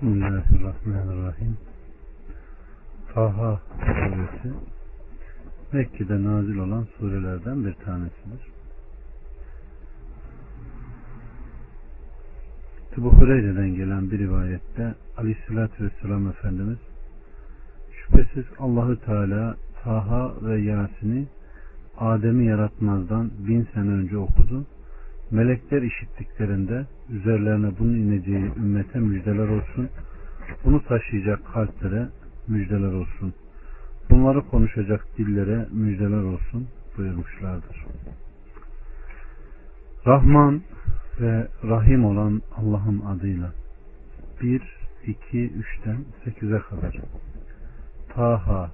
Bismillahirrahmanirrahim. Taha suresi Mekke'de nazil olan surelerden bir tanesidir. Ebu Hureyre'den gelen bir rivayette Aleyhisselatü Vesselam Efendimiz şüphesiz Allahü Teala Taha ve Yasin'i Adem'i yaratmazdan bin sene önce okudu Melekler işittiklerinde üzerlerine bunun ineceği ümmete müjdeler olsun. Bunu taşıyacak kalplere müjdeler olsun. Bunları konuşacak dillere müjdeler olsun buyurmuşlardır. Rahman ve Rahim olan Allah'ın adıyla 1, 2, 3'ten 8'e kadar Taha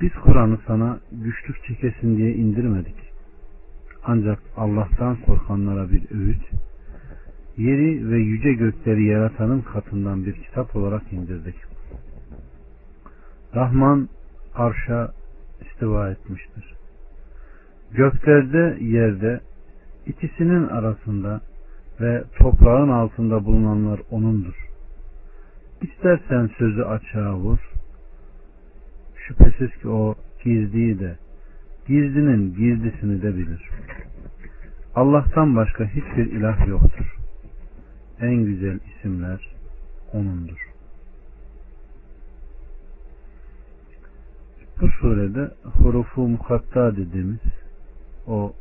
Biz Kur'an'ı sana güçlük çekesin diye indirmedik ancak Allah'tan korkanlara bir öğüt, yeri ve yüce gökleri yaratanın katından bir kitap olarak indirdik. Rahman arşa istiva etmiştir. Göklerde, yerde, ikisinin arasında ve toprağın altında bulunanlar O'nundur. İstersen sözü açığa vur. Şüphesiz ki O gizliyi de, gizlinin gizlisini de bilir. Allah'tan başka hiçbir ilah yoktur. En güzel isimler O'nundur. Bu surede hurufu mukatta dediğimiz o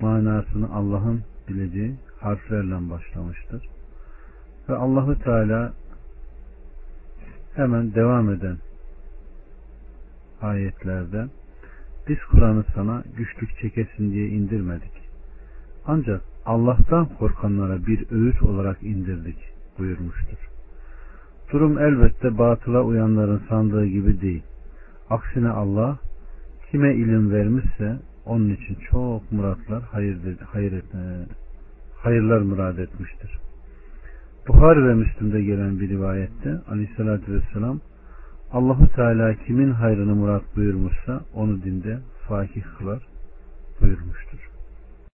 manasını Allah'ın bileceği harflerle başlamıştır. Ve Allahü Teala hemen devam eden ayetlerde biz Kur'an'ı sana güçlük çekesin diye indirmedik. Ancak Allah'tan korkanlara bir öğüt olarak indirdik buyurmuştur. Durum elbette batıla uyanların sandığı gibi değil. Aksine Allah kime ilim vermişse onun için çok muratlar hayır, hayır, hayırlar murad etmiştir. Buhari ve Müslim'de gelen bir rivayette aleyhissalatü vesselam Allahu Teala kimin hayrını murat buyurmuşsa onu dinde fakih kılar buyurmuştur.